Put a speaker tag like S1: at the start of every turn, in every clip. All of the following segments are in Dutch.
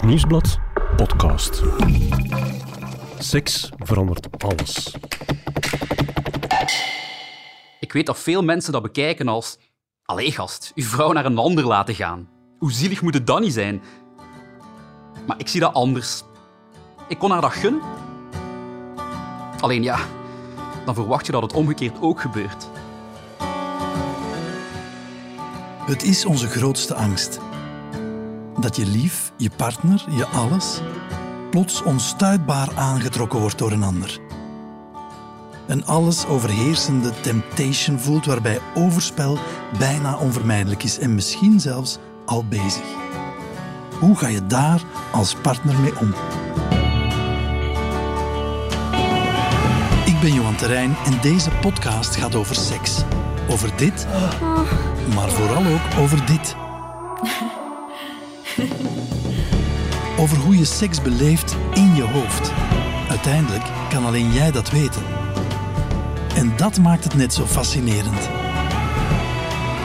S1: Het Nieuwsblad podcast. Seks verandert alles.
S2: Ik weet dat veel mensen dat bekijken als... Allee, gast, uw vrouw naar een ander laten gaan. Hoe zielig moet het dan niet zijn? Maar ik zie dat anders. Ik kon haar dat gunnen. Alleen ja, dan verwacht je dat het omgekeerd ook gebeurt.
S3: Het is onze grootste angst. Dat je lief, je partner, je alles, plots onstuitbaar aangetrokken wordt door een ander. Een alles overheersende temptation voelt waarbij overspel bijna onvermijdelijk is en misschien zelfs al bezig. Hoe ga je daar als partner mee om? Ik ben Johan Terrein en deze podcast gaat over seks. Over dit, maar vooral ook over dit. Over hoe je seks beleeft in je hoofd. Uiteindelijk kan alleen jij dat weten. En dat maakt het net zo fascinerend.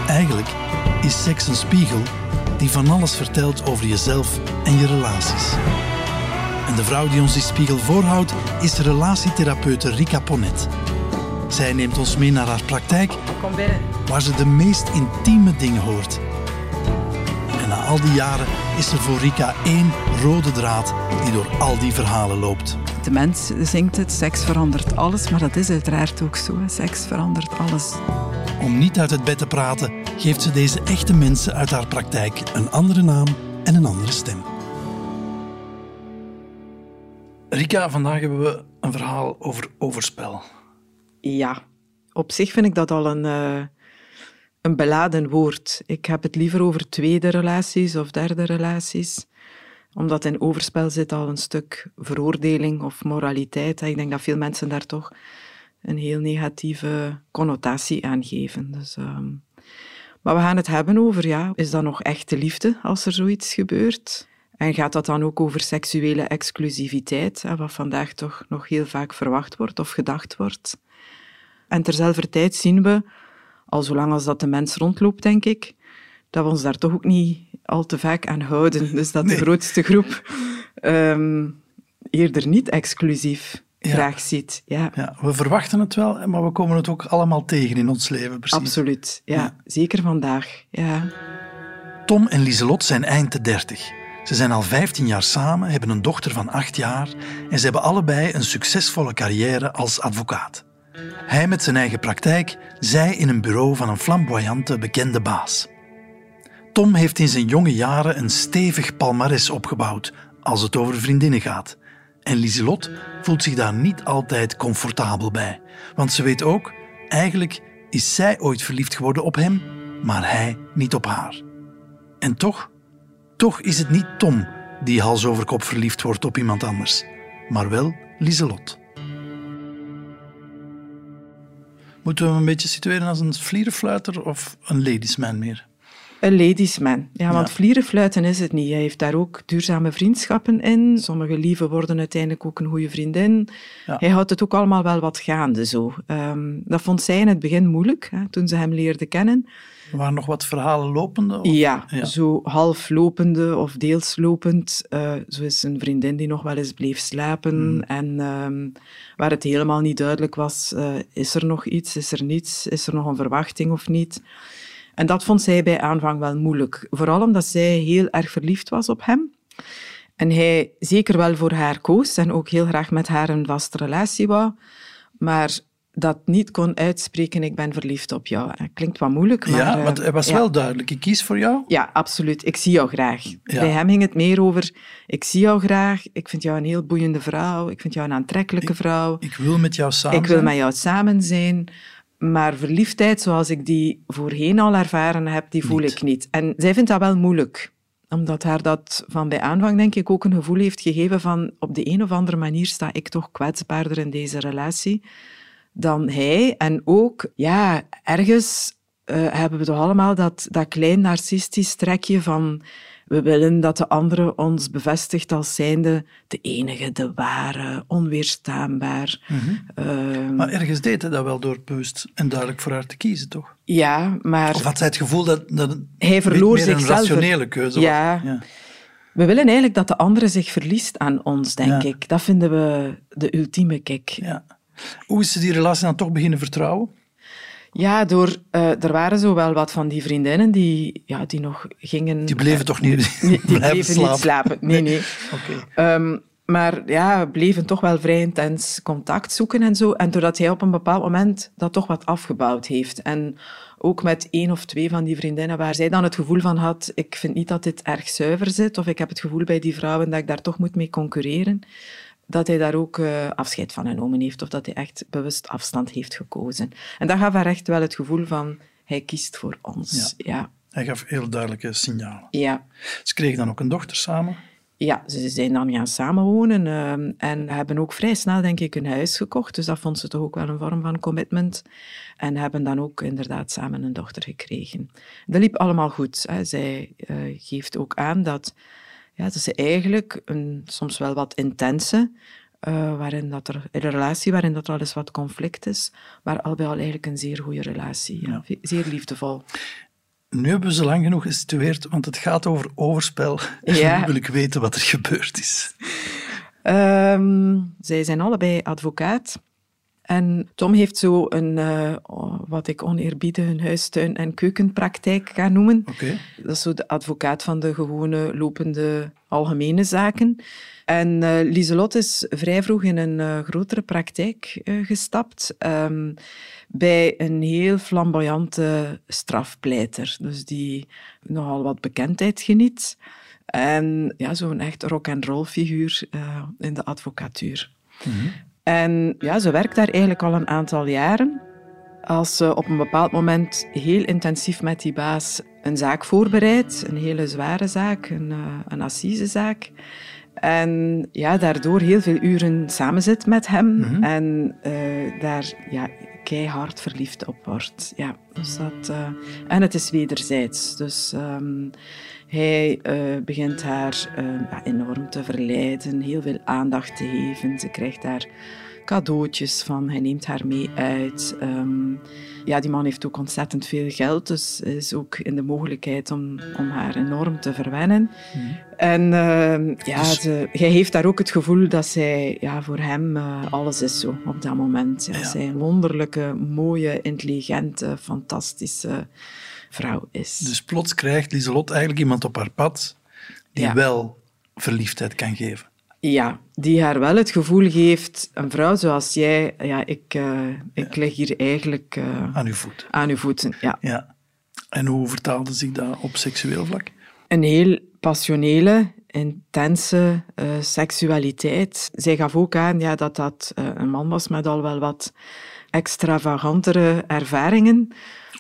S3: Eigenlijk is seks een spiegel die van alles vertelt over jezelf en je relaties. En de vrouw die ons die spiegel voorhoudt is relatietherapeute Rika Ponet. Zij neemt ons mee naar haar praktijk,
S4: Kom binnen.
S3: waar ze de meest intieme dingen hoort. Al die jaren is er voor Rika één rode draad die door al die verhalen loopt.
S4: De mens zingt het, seks verandert alles, maar dat is uiteraard ook zo. Seks verandert alles.
S3: Om niet uit het bed te praten, geeft ze deze echte mensen uit haar praktijk een andere naam en een andere stem. Rika, vandaag hebben we een verhaal over overspel.
S4: Ja, op zich vind ik dat al een, eh, een beladen woord. Ik heb het liever over tweede relaties of derde relaties omdat in overspel zit al een stuk veroordeling of moraliteit. Ik denk dat veel mensen daar toch een heel negatieve connotatie aan geven. Dus, ehm, Maar we gaan het hebben over, ja, is dat nog echte liefde als er zoiets gebeurt? En gaat dat dan ook over seksuele exclusiviteit, wat vandaag toch nog heel vaak verwacht wordt of gedacht wordt? En terzelfde tijd zien we, al zolang als dat de mens rondloopt, denk ik, dat we ons daar toch ook niet al te vaak aan houden. Dus dat
S3: Nee.
S4: de grootste groep ehm, eerder niet exclusief
S3: Ja.
S4: graag ziet. Ja,
S3: Ja, we verwachten het wel, maar we komen het ook allemaal tegen in ons leven. Precies.
S4: absoluut. Ja,
S3: Ja.
S4: Zeker vandaag. Ja.
S3: Tom en Lieselot zijn eind de dertig. Ze zijn al 15 jaar samen, hebben een dochter van 8 jaar en ze hebben allebei een succesvolle carrière als advocaat. Hij met zijn eigen praktijk, zij in een bureau van een flamboyante bekende baas. Tom heeft in zijn jonge jaren een stevig palmares opgebouwd als het over vriendinnen gaat. En Lieselot voelt zich daar niet altijd comfortabel bij. Want ze weet ook, eigenlijk is zij ooit verliefd geworden op hem, maar hij niet op haar. En toch, toch is het niet Tom die hals over kop verliefd wordt op iemand anders, maar wel Lieselot. Moeten we hem een beetje situeren als een vlierenfluiter of een ladiesman meer?
S4: Een ladiesman. Ja, want
S3: Ja.
S4: vlierenfluiten is het niet. Hij heeft daar ook duurzame vriendschappen in. Sommige lieven worden uiteindelijk ook een goede vriendin.
S3: Ja.
S4: Hij houdt het ook allemaal wel wat gaande zo. Ehm, dat vond zij in het begin moeilijk, hè, toen ze hem leerde kennen.
S3: Er waren nog wat verhalen lopende? of-
S4: Ja,
S3: ja.
S4: zo half lopende of deels lopend. eh, zo is een vriendin die nog wel eens bleef slapen.
S3: Hmm.
S4: En ehm, waar het helemaal niet duidelijk was, eh, is er nog iets, is er niets, is er nog een verwachting of niet. En dat vond zij bij aanvang wel moeilijk. Vooral omdat zij heel erg verliefd was op hem. En hij zeker wel voor haar koos en ook heel graag met haar een vaste relatie wou. Maar dat niet kon uitspreken, ik ben verliefd op jou. Dat klinkt wat moeilijk, maar...
S3: ja,
S4: eh,
S3: want hij was
S4: ja.
S3: wel duidelijk. Ik kies voor jou.
S4: Ja, absoluut. Ik zie jou graag.
S3: Ja.
S4: Bij hem ging het meer over, ik zie jou graag, ik vind jou een heel boeiende vrouw, ik vind jou een aantrekkelijke vrouw,
S3: Ik wil met jou samen
S4: ik wil
S3: zijn.
S4: met jou samen zijn. Maar verliefdheid, zoals ik die voorheen al ervaren heb, die voel
S3: Niet.
S4: ik niet. En zij vindt dat wel moeilijk omdat haar dat van bij aanvang, denk ik, ook een gevoel heeft gegeven van op de een of andere manier sta ik toch kwetsbaarder in deze relatie dan hij. En ook, ja, ergens eh, hebben we toch allemaal dat, dat klein narcistisch trekje van we willen dat de andere ons bevestigt als zijnde de enige, de ware, onweerstaanbaar. Ehm,
S3: Maar ergens deed hij dat wel door bewust en duidelijk voor haar te kiezen, toch?
S4: ja,
S3: Of
S4: maar...
S3: had zij het gevoel dat,
S4: Hij verloor
S3: meer een
S4: zichzelf
S3: rationele keuze was?
S4: Ja. We willen eigenlijk dat de andere zich verliest aan ons, denk
S3: Ja.
S4: ik. Dat vinden we de ultieme kick.
S3: Ja. Hoe is ze die relatie dan toch beginnen vertrouwen?
S4: Ja, door, eh, er waren zo wel wat van die vriendinnen die, ja, die nog gingen...
S3: Die bleven toch niet,
S4: Nee, die bleven
S3: slapen?
S4: niet slapen. Nee, nee.
S3: Oké.
S4: Ehm, maar ja, bleven toch wel vrij intens contact zoeken en zo. En doordat hij op een bepaald moment dat toch wat afgebouwd heeft. En ook met één of twee van die vriendinnen waar zij dan het gevoel van had, ik vind niet dat dit erg zuiver zit, of ik heb het gevoel bij die vrouwen dat ik daar toch moet mee concurreren, dat hij daar ook eh, afscheid van genomen heeft, of dat hij echt bewust afstand heeft gekozen. En dat gaf haar echt wel het gevoel van, hij kiest voor ons. Ja,
S3: Hij gaf heel duidelijke signalen.
S4: ja.
S3: Ze kregen dan ook een dochter samen.
S4: Ja, ze zijn dan gaan samenwonen ehm, en hebben ook vrij snel, denk ik, een huis gekocht. Dus dat vond ze toch ook wel een vorm van commitment. En hebben dan ook inderdaad samen een dochter gekregen. Dat liep allemaal goed. Hè. Zij eh, geeft ook aan dat, ja, dat ze eigenlijk een soms wel wat intense, eh, waarin dat er, een relatie waarin dat er al eens wat conflict is, maar al bij al eigenlijk een zeer goede relatie. Ja. Zeer liefdevol.
S3: Nu hebben we ze lang genoeg gesitueerd, want het gaat over overspel. En
S4: Ja.
S3: nu wil ik weten wat er gebeurd is.
S4: Ehm, zij zijn allebei advocaat. En Tom heeft zo een, eh, oh, wat ik oneerbiedig, een huistuin- en keukenpraktijk ga noemen. Dat is zo de advocaat van de gewone lopende algemene zaken. En eh Lieselot is vrij vroeg in een eh, grotere praktijk gestapt. ehm, bij een heel flamboyante strafpleiter. Dus die nogal wat bekendheid geniet. En ja, zo'n echt rock-and-roll figuur in de advocatuur. En ja, ze werkt daar eigenlijk al een aantal jaren. Als ze op een bepaald moment heel intensief met die baas een zaak voorbereidt, een hele zware zaak, een, uh, een assisezaak. En ja, daardoor heel veel uren samenzit met hem
S3: Mhm.
S4: en uh, daar ja, keihard verliefd op wordt. Ja, dus dat, uh, en het is wederzijds. Dus um, hij uh, begint haar ja, enorm te verleiden, heel veel aandacht te geven. Ze krijgt daar cadeautjes van, hij neemt haar mee uit. Um, ja, die man heeft ook ontzettend veel geld, dus is ook in de mogelijkheid om, om haar enorm te verwennen. Mm. En uh, ja, dus... ze, hij heeft daar ook het gevoel dat zij ja, voor hem uh, alles is zo op dat moment. Ja, ja. Zij een wonderlijke, mooie, intelligente, fantastische vrouw is.
S3: Dus plots krijgt Lieselot eigenlijk iemand op haar pad die ja. wel verliefdheid kan geven.
S4: Ja, die haar wel het gevoel geeft, een vrouw zoals jij, ja, ik, uh, ik ja. lig hier eigenlijk... Uh,
S3: aan uw voeten.
S4: Aan uw voeten, ja.
S3: ja. En hoe vertaalde zich dat op seksueel vlak?
S4: Een heel passionele, intense uh, seksualiteit. Zij gaf ook aan ja, dat dat een man was met al wel wat extravagantere ervaringen.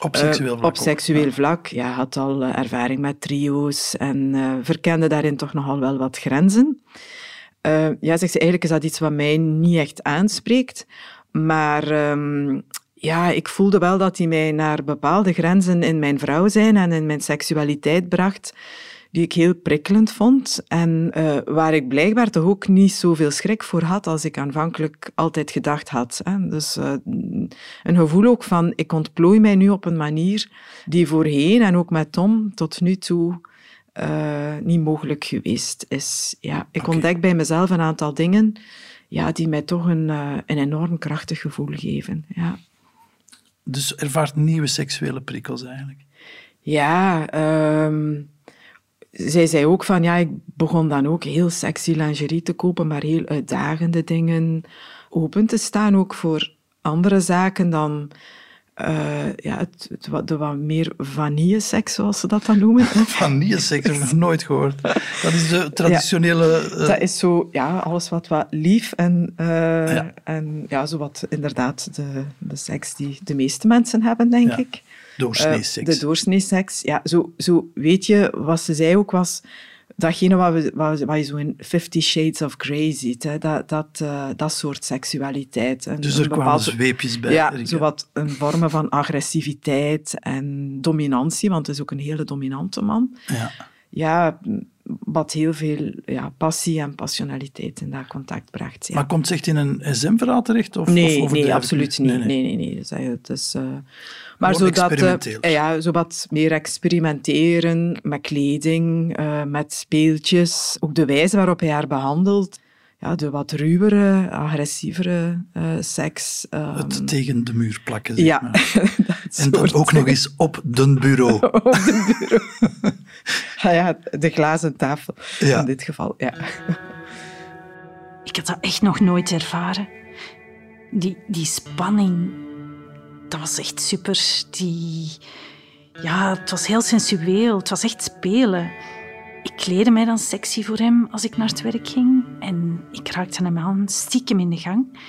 S3: Op seksueel vlak?
S4: op seksueel vlak, ja. Had al ervaring met trio's en verkende daarin toch nogal wel wat grenzen. Ja, zegt ze, eigenlijk is dat iets wat mij niet echt aanspreekt. Maar um, ja, ik voelde wel dat hij mij naar bepaalde grenzen in mijn vrouw zijn en in mijn seksualiteit bracht, die ik heel prikkelend vond. En uh, waar ik blijkbaar toch ook niet zoveel schrik voor had als ik aanvankelijk altijd gedacht had. Hè. Dus uh, een gevoel ook van, ik ontplooi mij nu op een manier die voorheen en ook met Tom tot nu toe uh, niet mogelijk geweest is. Ja, ik okay. ontdek bij mezelf een aantal dingen ja, die mij toch een, een enorm krachtig gevoel geven. Ja.
S3: Dus ervaart nieuwe seksuele prikkels eigenlijk?
S4: Ja, um, zij zei ook van, ja, ik begon dan ook heel sexy lingerie te kopen, maar heel uitdagende dingen. Open te staan ook voor andere zaken dan uh, ja, het, het, wat, de wat meer vanilleseks, zoals ze dat dan noemen.
S3: vanilleseks, heb ik nog nooit gehoord. Dat is de traditionele...
S4: Ja, uh... Dat is zo, ja, alles wat, wat lief en, uh, ja. en ja, zo wat inderdaad de, de seks die de meeste mensen hebben, denk
S3: ja.
S4: ik.
S3: Doorsneeseks.
S4: de doorsneeseks, ja. Zo, zo weet je, wat ze zei ook was datgene wat, we, wat, wat je zo in Fifty Shades of Grey ziet, hè, dat, dat, uh, dat soort seksualiteit.
S3: Een, dus er kwamen bepaalde, zweepjes bij.
S4: Ja, zowat een vormen van agressiviteit en dominantie, want het is ook een hele dominante man.
S3: Ja.
S4: ja, wat heel veel ja, passie en passionaliteit in dat contact bracht. Ja.
S3: Maar komt het echt in een SM-verhaal terecht? Of,
S4: nee,
S3: of
S4: nee, absoluut niet. Nee, nee, nee. Dus, eh, het is, eh, maar zodat, eh, ja, zo wat meer experimenteren met kleding, eh, met speeltjes. Ook de wijze waarop hij haar behandelt. Ja, de wat ruwere, agressievere eh, seks. ehm,
S3: Het tegen de muur plakken, zeg
S4: ja,
S3: maar. En dan ook nog eens op de bureau.
S4: op de bureau. ah ja, de glazen tafel
S3: Ja.
S4: in dit geval. Ja.
S5: Ik had dat echt nog nooit ervaren. Die, die spanning, dat was echt super. Die, ja, het was heel sensueel. Het was echt spelen. Ik kleedde mij dan sexy voor hem als ik naar het werk ging. En ik raakte hem aan stiekem in de gang.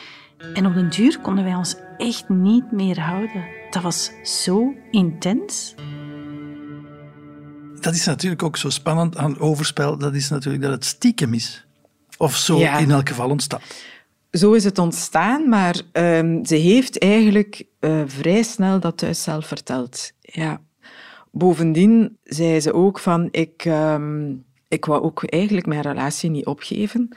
S5: En op den duur konden wij ons echt niet meer houden. Dat was zo intens.
S3: Dat is natuurlijk ook zo spannend aan overspel. Dat is natuurlijk dat het stiekem is. Of zo
S4: Ja.
S3: in elk geval ontstaat.
S4: Zo is het ontstaan, maar ehm, ze heeft eigenlijk eh, vrij snel dat thuis zelf verteld. Ja. Bovendien zei ze ook van, ik, ehm, ik wou ook eigenlijk mijn relatie niet opgeven.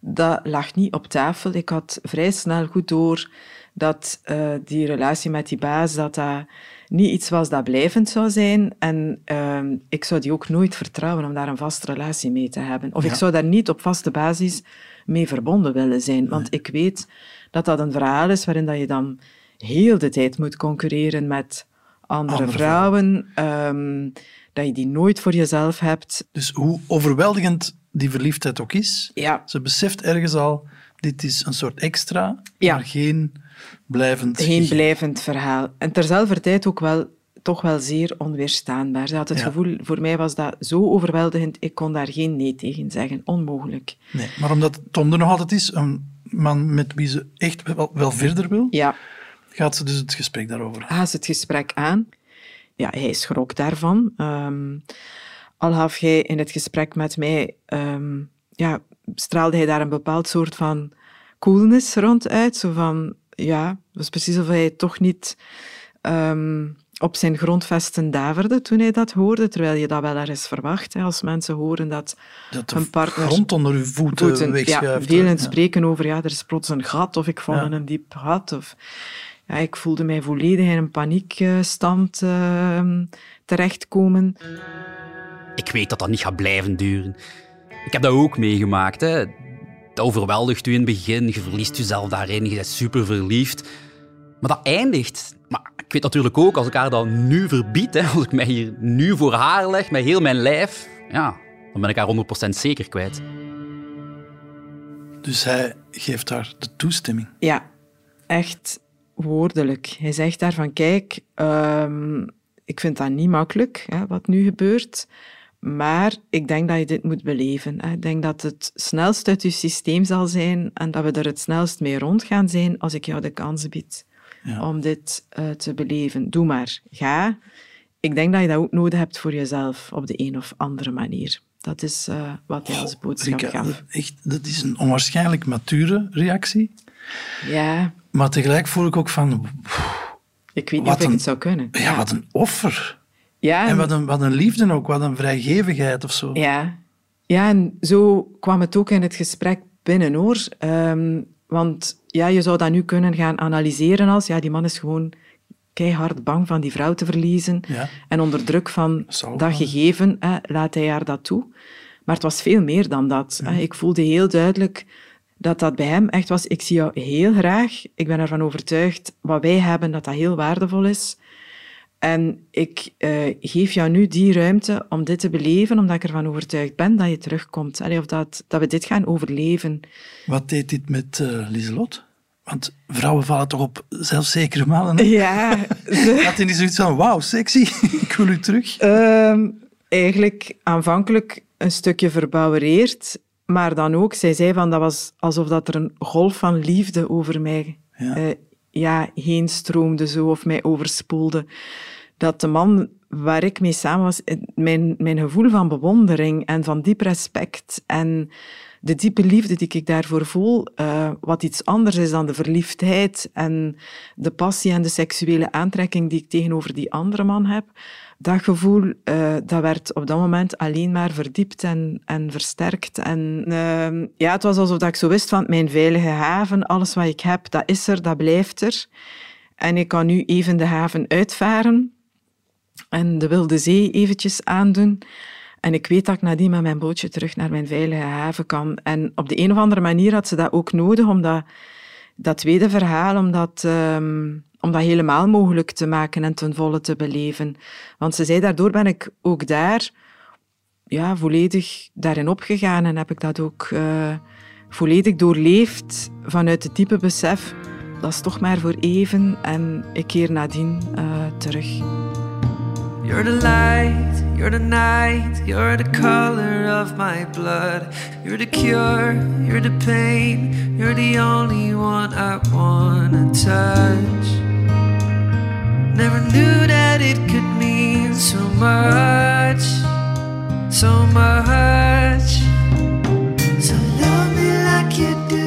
S4: Dat lag niet op tafel. Ik had vrij snel goed door dat eh, die relatie met die baas, dat dat niet iets was dat blijvend zou zijn. En ehm, ik zou die ook nooit vertrouwen om daar een vaste relatie mee te hebben. Of ik zou daar niet op vaste basis mee verbonden willen zijn. Want ik weet dat dat een verhaal is waarin dat je dan heel de tijd moet concurreren met andere,
S3: Andere
S4: vrouwen. ehm, dat je die nooit voor jezelf hebt.
S3: Dus hoe overweldigend die verliefdheid ook is,
S4: Ja,
S3: ze beseft ergens al, dit is een soort extra,
S4: Ja.
S3: maar geen blijvend...
S4: geen blijvend verhaal. En terzelfde tijd ook wel, toch wel zeer onweerstaanbaar. Ze had het
S3: Ja.
S4: gevoel, voor mij was dat zo overweldigend, ik kon daar geen nee tegen zeggen. Onmogelijk.
S3: Nee, maar omdat Tom er nog altijd is, een man met wie ze echt wel, wel verder wil,
S4: Ja,
S3: gaat ze dus het gesprek daarover.
S4: haast het gesprek aan. Ja, hij schrok daarvan. Ehm, al gaf hij in het gesprek met mij, ehm, ja, straalde hij daar een bepaald soort van coolness rond uit. Zo van, ja, het was precies of hij toch niet ehm, op zijn grondvesten daverde toen hij dat hoorde, terwijl je dat wel ergens verwacht, hè, als mensen horen dat
S3: Dat
S4: een partner
S3: grond onder uw voeten,
S4: voeten.
S3: Wegschuift. Ja.
S4: het spreken over, ja, er is plots een gat, of ik val
S3: Ja.
S4: in een diep gat. Of, ja, ik voelde mij volledig in een paniekstand ehm, terechtkomen.
S2: Ik weet dat dat niet gaat blijven duren. Ik heb dat ook meegemaakt. Hè. Dat overweldigt u in het begin, je verliest jezelf daarin, je bent super verliefd. Maar dat eindigt. Weet natuurlijk ook, als ik haar dat nu verbied, hè, als ik mij hier nu voor haar leg, met heel mijn lijf, ja, dan ben ik haar 100% zeker kwijt.
S3: Dus hij geeft haar de toestemming.
S4: Ja, echt woordelijk. Hij zegt daar van, kijk, ehm, ik vind dat niet makkelijk, hè, wat nu gebeurt. Maar ik denk dat je dit moet beleven. hè. Ik denk dat het snelst uit je systeem zal zijn en dat we er het snelst mee rond gaan zijn als ik jou de kans bied
S3: Ja.
S4: om dit eh, te beleven. Doe maar, ga. Ik denk dat je dat ook nodig hebt voor jezelf op de een of andere manier. Dat is eh, wat hij als boodschap
S3: Rika,
S4: gaf.
S3: echt, dat is een onwaarschijnlijk mature reactie.
S4: Ja,
S3: Maar tegelijk voel ik ook van,
S4: ik weet niet of ik
S3: een-
S4: het zou kunnen.
S3: ja, wat een offer.
S4: Ja,
S3: En wat een, wat een liefde ook, wat een vrijgevigheid of zo.
S4: Ja. ja, en zo kwam het ook in het gesprek binnen hoor. Ehm, want ja, je zou dat nu kunnen gaan analyseren als ja, die man is gewoon keihard bang van die vrouw te verliezen.
S3: Ja.
S4: En onder druk van dat gegeven hè, laat hij haar dat toe. Maar het was veel meer dan dat. hè. Ik voelde heel duidelijk dat dat bij hem echt was. Ik zie jou heel graag. Ik ben ervan overtuigd wat wij hebben, dat dat heel waardevol is. En ik eh, geef jou nu die ruimte om dit te beleven, omdat ik ervan overtuigd ben dat je terugkomt. Allee, of dat, dat we dit gaan overleven.
S3: Wat deed dit met eh Lieselot? Want vrouwen vallen toch op zelfzekere mannen. hè?
S4: Ja, ze-
S3: Had hij niet zoiets van, wauw, sexy, ik wil u terug.
S4: Ehm, eigenlijk aanvankelijk een stukje verbouwereerd, maar dan ook, zij zei van dat was alsof dat er een golf van liefde over mij
S3: Ja.
S4: eh, ja, heen stroomde zo, of mij overspoelde. Dat de man waar ik mee samen was, eh, mijn, mijn gevoel van bewondering en van diep respect en de diepe liefde die ik daarvoor voel, eh, wat iets anders is dan de verliefdheid en de passie en de seksuele aantrekking die ik tegenover die andere man heb, dat gevoel, uh, dat werd op dat moment alleen maar verdiept en, en versterkt. En uh, ja, het was alsof ik zo wist van mijn veilige haven, alles wat ik heb, dat is er, dat blijft er. En ik kan nu even de haven uitvaren en de wilde zee eventjes aandoen. En ik weet dat ik nadien met mijn bootje terug naar mijn veilige haven kan. En op de een of andere manier had ze dat ook nodig, om dat, tweede verhaal, om dat, um, om dat helemaal mogelijk te maken en ten volle te beleven. Want ze zei, daardoor ben ik ook daar ja, volledig daarin opgegaan en heb ik dat ook uh, volledig doorleefd vanuit het diepe besef, dat is toch maar voor even en ik keer nadien uh, terug. You're the light, you're the night, you're the color of my blood. You're the cure, you're the pain, you're the only one I wanna touch. Never knew that it could mean so much, so much. So love me like you do,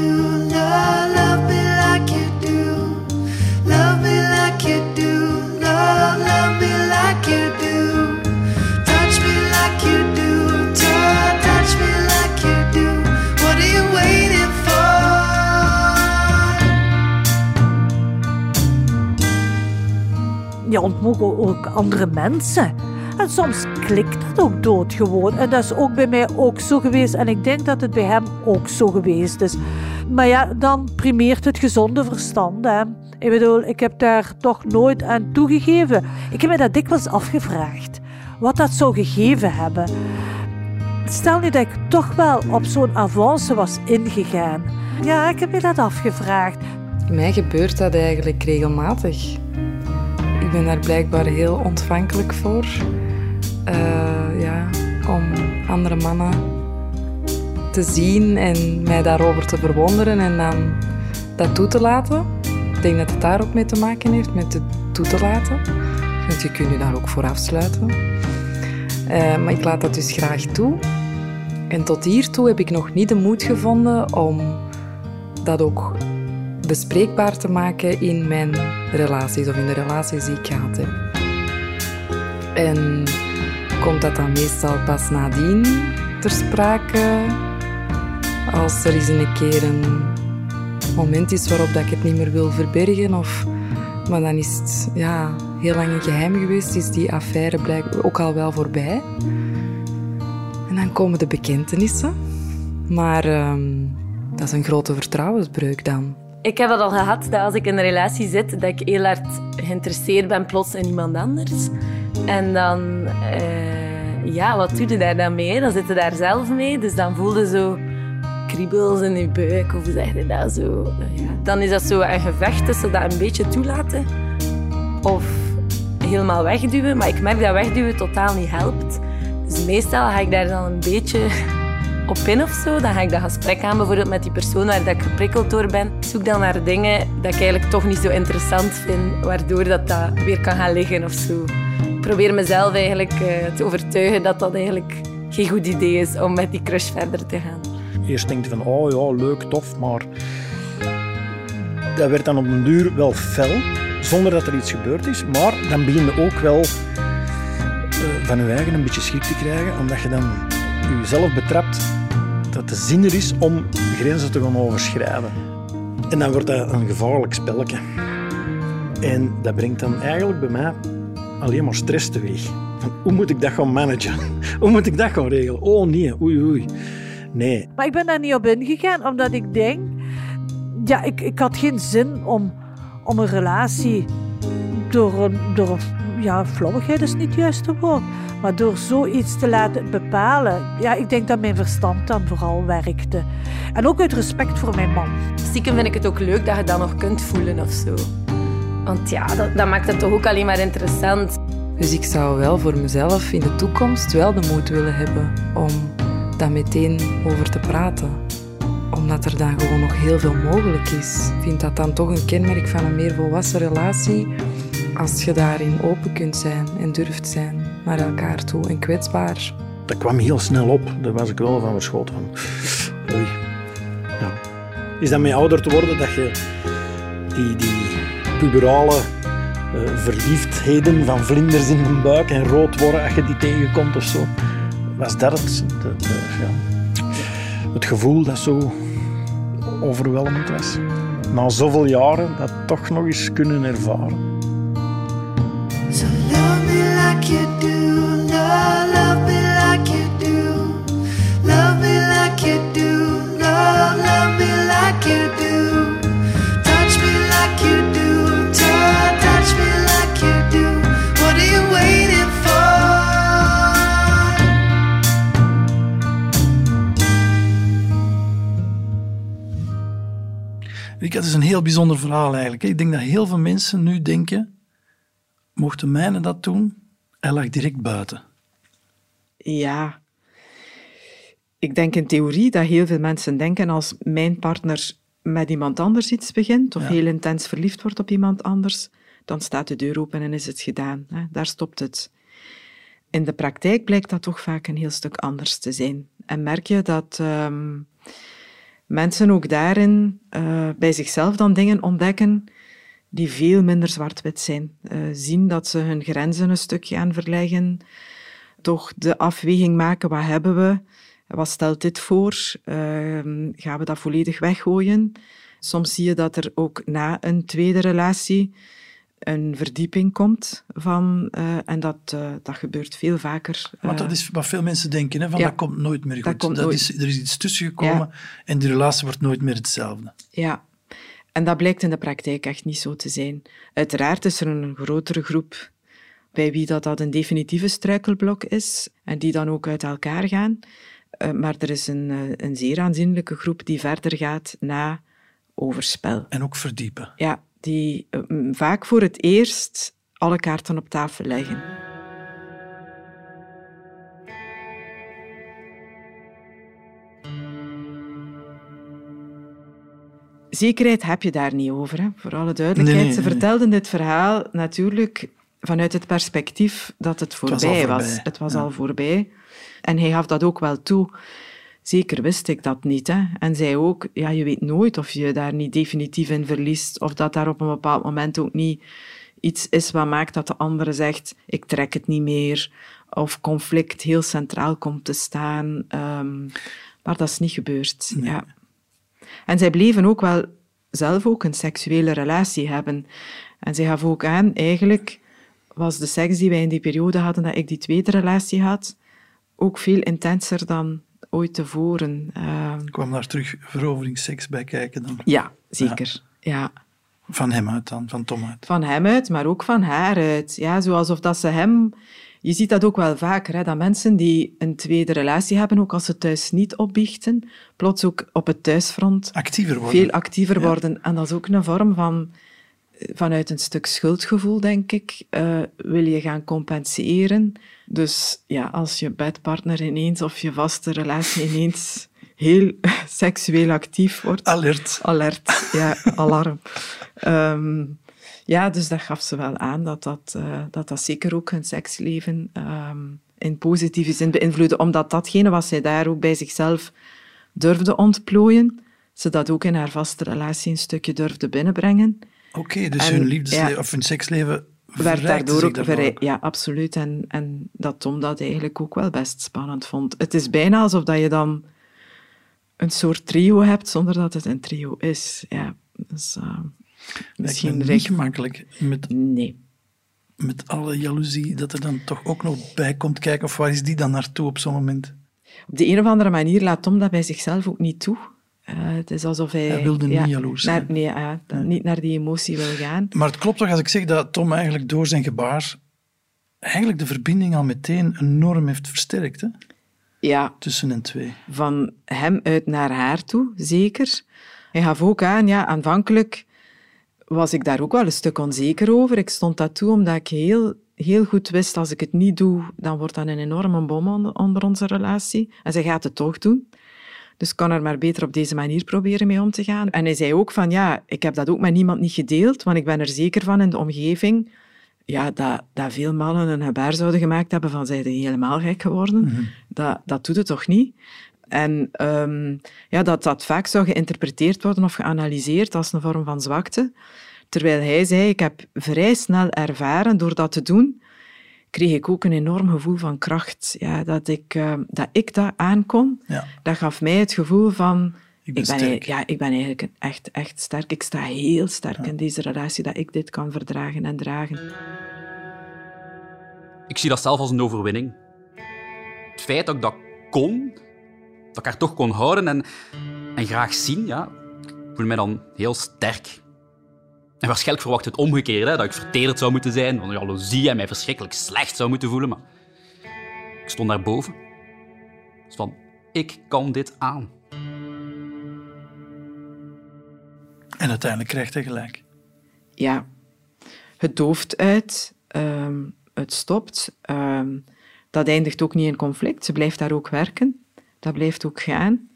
S4: Je ontmoet ook andere mensen. En soms klikt dat ook doodgewoon. En dat is ook bij mij ook zo geweest. En ik denk dat het bij hem ook zo geweest is. Maar ja, dan primeert het gezonde verstand. Hè. Ik bedoel, ik heb daar toch nooit aan toegegeven. Ik heb me dat dikwijls afgevraagd. Wat dat zou gegeven hebben. Stel nu dat ik toch wel op zo'n avance was ingegaan. Ja, ik heb me dat afgevraagd.
S6: Mij gebeurt dat eigenlijk regelmatig. Ik ben daar blijkbaar heel ontvankelijk voor. Uh, ja, om andere mannen te zien en mij daarover te verwonderen en dan dat toe te laten. Ik denk dat het daar ook mee te maken heeft, met het toe te laten. Want je kunt je daar ook voor afsluiten. Uh, maar ik laat dat dus graag toe. En tot hiertoe heb ik nog niet de moed gevonden om dat ook bespreekbaar te maken in mijn relaties of in de relaties die ik gehad heb. En komt dat dan meestal pas nadien ter sprake als er eens een keer een moment is waarop dat ik het niet meer wil verbergen. Of, maar dan is het ja, heel lang een geheim geweest, is die affaire blijkbaar ook al wel voorbij. En dan komen de bekentenissen. Maar um, dat is een grote vertrouwensbreuk dan.
S7: Ik heb het al gehad dat als ik in een relatie zit, dat ik heel hard geïnteresseerd ben plots in iemand anders. En dan, uh, ja, wat doe je daar dan mee? Dan zit je daar zelf mee, dus dan voel je zo kriebels in je buik, of zeg je dat zo? Ja. Dan is dat zo een gevecht tussen dat een beetje toelaten of helemaal wegduwen. Maar ik merk dat wegduwen totaal niet helpt. Dus meestal ga ik daar dan een beetje op in of zo. Dan ga ik dat gesprek aan, bijvoorbeeld met die persoon waar dat ik geprikkeld door ben. Ik zoek dan naar dingen dat ik eigenlijk toch niet zo interessant vind, waardoor dat, dat weer kan gaan liggen of zo. Ik probeer mezelf eigenlijk uh, te overtuigen dat dat eigenlijk geen goed idee is om met die crush verder te gaan.
S8: Eerst denk je van, oh ja, leuk, tof, maar dat werd dan op een duur wel fel, zonder dat er iets gebeurd is. Maar dan begin je ook wel uh, van je eigen een beetje schrik te krijgen, omdat je dan jezelf betrapt dat de zin er is om grenzen te gaan overschrijden. En dan wordt dat een gevaarlijk spelletje. En dat brengt dan eigenlijk bij mij alleen maar stress teweeg. Van, hoe moet ik dat gaan managen? hoe moet ik dat gaan regelen? Oh nee, oei oei. Nee.
S5: Maar ik ben daar niet op ingegaan, omdat ik denk... Ja, ik, ik had geen zin om, om een relatie door, door ja, flauwigheid is niet het juiste woord. Maar door zoiets te laten bepalen, ja, ik denk dat mijn verstand dan vooral werkte. En ook uit respect voor mijn man.
S7: Stiekem vind ik het ook leuk dat je dat nog kunt voelen of zo. Want ja, dat, dat maakt het toch ook alleen maar interessant.
S6: Dus ik zou wel voor mezelf in de toekomst wel de moed willen hebben om daar meteen over te praten. Omdat er dan gewoon nog heel veel mogelijk is. Vind dat dan toch een kenmerk van een meer volwassen relatie als je daarin open kunt zijn en durft zijn naar elkaar toe en kwetsbaar.
S8: Dat kwam heel snel op. Daar was ik wel van verschoten. Oei. Is dat met ouder te worden dat je die, die puberale eh, verliefdheden van vlinders in de buik en rood worden als je die tegenkomt of zo. Was dat het, de, de, ja, het gevoel dat zo overweldigend was? Na zoveel jaren dat toch nog eens kunnen ervaren.
S9: So love me like you do, love, love me like you do. Love me like you do, love, love me like you do. Touch me like you do, touch, touch me like
S3: Rika, het is een heel bijzonder verhaal eigenlijk. Ik denk dat heel veel mensen nu denken, mochten mijne dat doen, hij lag direct buiten.
S4: Ja. Ik denk in theorie dat heel veel mensen denken als mijn partner met iemand anders iets begint of
S3: Ja.
S4: heel intens verliefd wordt op iemand anders, dan staat de deur open en is het gedaan. Hè. Daar stopt het. In de praktijk blijkt dat toch vaak een heel stuk anders te zijn. En merk je dat ehm, mensen ook daarin eh, bij zichzelf dan dingen ontdekken die veel minder zwart-wit zijn. Eh, zien dat ze hun grenzen een stukje aan verleggen, toch de afweging maken, wat hebben we, wat stelt dit voor, Ehm, gaan we dat volledig weggooien. Soms zie je dat er ook na een tweede relatie een verdieping komt van, eh, en dat, eh, dat gebeurt veel vaker.
S3: Want
S4: eh,
S3: dat is wat veel mensen denken, hè, van
S4: ja.
S3: dat komt nooit meer goed.
S4: Dat komt nooit.
S3: Is, er is iets tussen gekomen en die relatie wordt nooit meer hetzelfde.
S4: Ja, en dat blijkt in de praktijk echt niet zo te zijn. Uiteraard is er een grotere groep bij wie dat, dat een definitieve struikelblok is en die dan ook uit elkaar gaan. Eh, maar er is een, eh, een zeer aanzienlijke groep die verder gaat na overspel.
S3: En ook verdiepen.
S4: Ja, die eh, vaak voor het eerst alle kaarten op tafel leggen. Zekerheid heb je daar niet over, hè? voor alle duidelijkheid.
S3: Nee, nee,
S4: Ze vertelden dit verhaal natuurlijk vanuit het perspectief dat het
S3: was al
S4: voorbij was.
S3: voorbij,
S4: Het was
S3: ja.
S4: al voorbij. En hij gaf dat ook wel toe. Zeker wist ik dat niet. Hè? En zij ook, ja, je weet nooit of je daar niet definitief in verliest, of dat daar op een bepaald moment ook niet iets is wat maakt dat de andere zegt, ik trek het niet meer, of conflict heel centraal komt te staan. Ehm, maar dat is niet gebeurd. Ja. En zij bleven ook wel zelf ook een seksuele relatie hebben. En zij gaf ook aan, eigenlijk was de seks die wij in die periode hadden, dat ik die tweede relatie had, ook veel intenser dan ooit tevoren. Ehm,
S3: Er kwam daar terug veroveringsseks bij kijken dan.
S4: ja, zeker. Ja.
S3: Van hem uit dan, van Tom uit.
S4: Van hem uit, maar ook van haar uit. Ja, zo alsof dat ze hem... Je ziet dat ook wel vaker, hè, dat mensen die een tweede relatie hebben, ook als ze thuis niet opbiechten, plots ook op het thuisfront
S3: Actiever worden.
S4: veel actiever
S3: Ja.
S4: worden. En dat is ook een vorm van, vanuit een stuk schuldgevoel, denk ik, eh, wil je gaan compenseren. Dus ja, als je bedpartner ineens of je vaste relatie ineens heel seksueel actief wordt,
S3: Alert.
S4: alert, ja, alarm. Ehm, ja, dus dat gaf ze wel aan dat dat, eh, dat, dat zeker ook hun seksleven ehm, in positieve zin beïnvloedde, omdat datgene wat zij daar ook bij zichzelf durfde ontplooien, ze dat ook in haar vaste relatie een stukje durfde binnenbrengen.
S3: Oké, dus
S4: En,
S3: hun liefdesleven
S4: ja.
S3: of hun seksleven
S4: Werd daardoor ook
S3: daardoor
S4: verrij-
S3: ook.
S4: Ja, absoluut. En, en dat Tom dat eigenlijk ook wel best spannend vond. Het is bijna alsof dat je dan een soort trio hebt zonder dat het een trio is. Ja, dus, uh, misschien
S3: niet
S4: recht.
S3: gemakkelijk met,
S4: Nee.
S3: met alle jaloezie dat er dan toch ook nog bij komt kijken. Of waar is die dan naartoe op zo'n moment?
S4: Op de een of andere manier laat Tom dat bij zichzelf ook niet toe. Eh, het is alsof hij...
S3: Hij wilde niet
S4: ja,
S3: jaloers
S4: naar-
S3: zijn.
S4: Nee, ja, dat- niet naar die emotie wil gaan.
S3: Maar het klopt toch als ik zeg dat Tom eigenlijk door zijn gebaar eigenlijk de verbinding al meteen enorm heeft versterkt hè?
S4: Ja,
S3: tussen hen twee.
S4: van hem uit naar haar toe, zeker. Hij gaf ook aan, ja, aanvankelijk was ik daar ook wel een stuk onzeker over. Ik stond dat toe omdat ik heel, heel goed wist, als ik het niet doe, dan wordt dat een enorme bom onder, onder onze relatie. En zij gaat het toch doen. Dus ik kan er maar beter op deze manier proberen mee om te gaan. En hij zei ook van, ja, ik heb dat ook met niemand niet gedeeld, want ik ben er zeker van in de omgeving ja, dat, dat veel mannen een gebaar zouden gemaakt hebben van, zijn helemaal gek geworden? dat, dat doet het toch niet? En ehm, ja, dat dat vaak zou geïnterpreteerd worden of geanalyseerd als een vorm van zwakte. Terwijl hij zei, ik heb vrij snel ervaren door dat te doen, kreeg ik ook een enorm gevoel van kracht. Ja, dat, ik, eh, dat ik dat aankon,
S3: Ja.
S4: dat gaf mij het gevoel van...
S3: Ik ben sterk.
S4: ja, ik ben eigenlijk een echt, echt sterk. Ik sta heel sterk in deze relatie, dat ik dit kan verdragen en dragen.
S2: Ik zie dat zelf als een overwinning. Het feit dat ik dat kon, dat ik haar toch kon houden en, en graag zien, ja, ik voel mij dan heel sterk. En waarschijnlijk verwacht het omgekeerde, hè, dat ik vertederd zou moeten zijn, van jaloezie en mij verschrikkelijk slecht zou moeten voelen. Maar ik stond daarboven. Dus van, ik kan dit aan.
S3: En uiteindelijk krijgt hij gelijk.
S4: ja, het dooft uit, ehm, het stopt. ehm, dat eindigt ook niet in conflict. Ze blijft daar ook werken. Dat blijft ook gaan.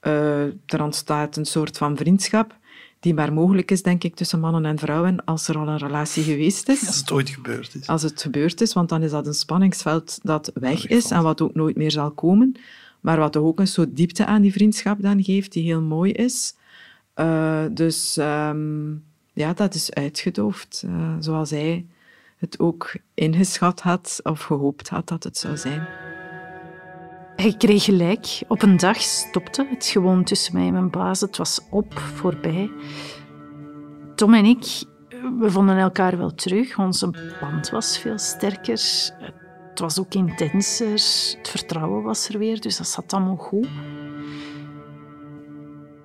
S4: Eh, er ontstaat een soort van vriendschap die maar mogelijk is, denk ik, tussen mannen en vrouwen als er al een relatie geweest is.
S3: Als het ooit gebeurd is.
S4: Als het gebeurd is, want dan is dat een spanningsveld dat weg is en wat ook nooit meer zal komen. Maar wat ook een soort diepte aan die vriendschap dan geeft, die heel mooi is. Eh, dus ehm, ja, dat is uitgedoofd. eh, zoals hij het ook ingeschat had of gehoopt had dat het zou zijn.
S5: Hij kreeg gelijk. Op een dag stopte het gewoon tussen mij en mijn baas. Het was op, voorbij. Tom en ik, we vonden elkaar wel terug. Onze band was veel sterker. Het was ook intenser. Het vertrouwen was er weer, dus dat zat allemaal goed.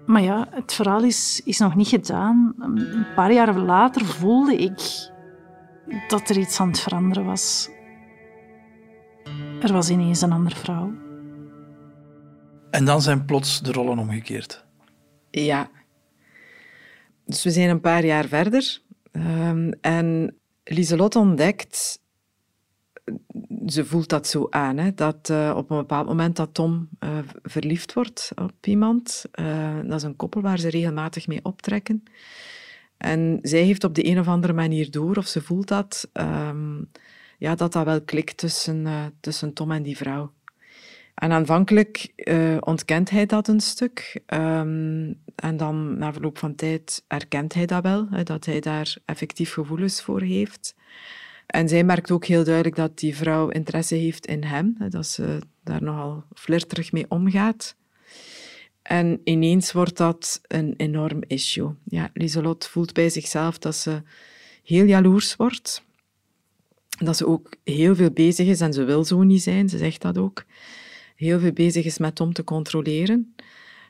S5: Maar ja, het verhaal is, is nog niet gedaan. Een paar jaar later voelde ik dat er iets aan het veranderen was. Er was ineens een andere vrouw.
S3: En dan zijn plots de rollen omgekeerd.
S4: Ja. Dus we zijn een paar jaar verder. ehm, en Lieselot ontdekt, ze voelt dat zo aan, hè, dat eh, op een bepaald moment dat Tom eh, verliefd wordt op iemand. eh, dat is een koppel waar ze regelmatig mee optrekken. En zij heeft op de een of andere manier door, of ze voelt dat, ehm, ja, dat dat wel klikt tussen, tussen Tom en die vrouw. En aanvankelijk eh, ontkent hij dat een stuk. ehm, en dan, na verloop van tijd, erkent hij dat wel, hè, dat hij daar effectief gevoelens voor heeft. En zij merkt ook heel duidelijk dat die vrouw interesse heeft in hem, dat ze daar nogal flirterig mee omgaat. En ineens wordt dat een enorm issue. Ja, Lieselot voelt bij zichzelf dat ze heel jaloers wordt. Dat ze ook heel veel bezig is, en ze wil zo niet zijn, ze zegt dat ook, heel veel bezig is met Tom te controleren.